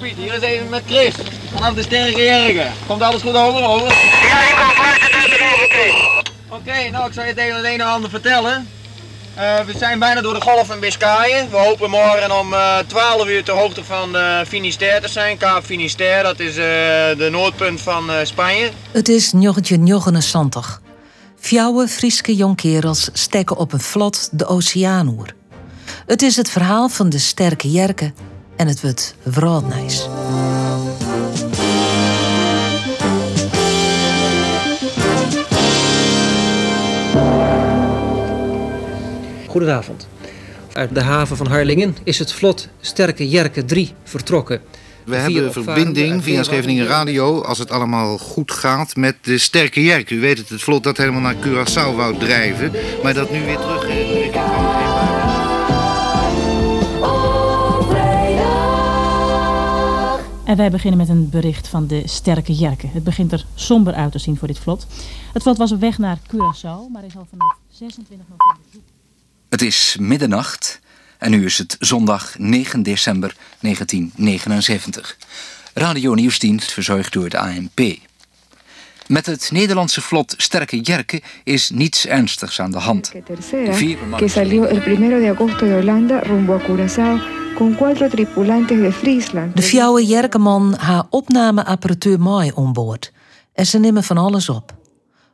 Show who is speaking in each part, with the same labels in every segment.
Speaker 1: Piet, hier is even met Chris. Vanaf de Sterke Jergen. Komt alles goed over? Over.
Speaker 2: Ja, ik kom fluiten over Chris.
Speaker 1: Oké, nou ik zal je het een en ander vertellen. Eh, we zijn bijna door de golf in Biscayen. We hopen morgen om eh 12 uur ter hoogte van uh, Finisterre te zijn. Kaap Finisterre, dat is eh, de noordpunt van eh, Spanje.
Speaker 3: Het is 1979. Fjouwe Frieske jongkerels steken op een vlot de oceaan oer. Het is het verhaal van de sterke jerken en het wordt wraadnijs.
Speaker 4: Goedenavond. Uit de haven van Harlingen is het vlot Sterke Jerke 3 vertrokken.
Speaker 5: We hebben verbinding via Scheveningen Radio, als het allemaal goed gaat, met de Sterke Jerk. U weet het, het vlot dat helemaal naar Curaçao wou drijven, maar dat nu weer terug in
Speaker 6: En wij beginnen met een bericht van de sterke Jerken. Het begint er somber uit te zien voor dit vlot. Het vlot was op weg naar Curaçao, maar is al vanaf 26 november zoek.
Speaker 7: Het is middernacht en nu is het zondag 9 december 1979. Radio Nieuwsdienst verzorgd door de ANP. Met het Nederlandse vlot Sterke Jerke is niets ernstigs aan de hand.
Speaker 8: De agosto de De Friesland.
Speaker 3: De fjouwe jerkeman haar opnameapparatuur mooi onboord. En ze nemen van alles op.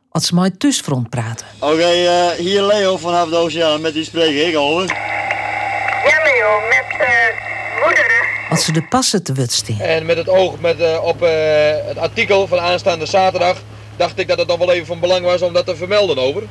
Speaker 3: Als ze maar thuisfront praten.
Speaker 1: Oké, eh, hier Leo vanaf de oceaan. Met die spreek ik over.
Speaker 2: Ja, Leo, met uh, moederen.
Speaker 3: Als ze de passen te wut staan.
Speaker 9: En met het oog met, eh, op eh, het artikel van aanstaande zaterdag dacht ik dat het dan wel even van belang was om dat te vermelden over.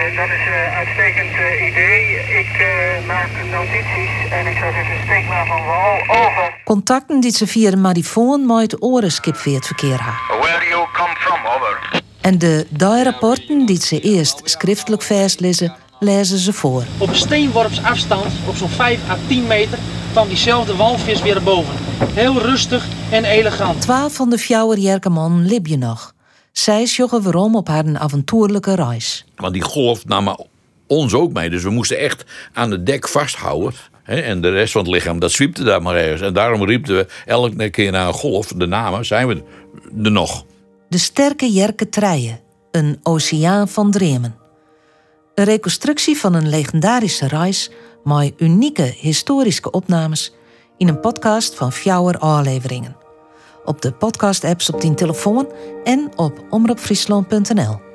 Speaker 2: Eh, dat is een uitstekend eh, idee. Ik eh, maak notities en ik zou zeggen, steek maar van wal over.
Speaker 3: Contacten die ze via de marifoon met het orenskipveertverkeer ha.
Speaker 2: Where you come from, over.
Speaker 3: En de DAI-rapporten die ze eerst schriftelijk vastlezen, lezen ze voor.
Speaker 10: Op een steenworps afstand, op zo'n 5 à 10 meter, kwam diezelfde walvis weer boven. Heel rustig en elegant.
Speaker 3: Twaalf van de fjouwer jerkeman lib je nog. Zij sjoggen waarom op haar avontuurlijke reis.
Speaker 11: Want die golf nam ons ook mee. Dus we moesten echt aan het dek vasthouden. Hè, en de rest van het lichaam, dat zwiepte daar maar ergens. En daarom riepen we elke keer naar een golf, de namen, zijn we er nog.
Speaker 3: De sterke jerke treien, een oceaan van dremen. Een reconstructie van een legendarische reis met unieke historische opnames in een podcast van Fjouwer afleveringen. Op de podcast-apps op die telefoon en op omroepfriesland.nl.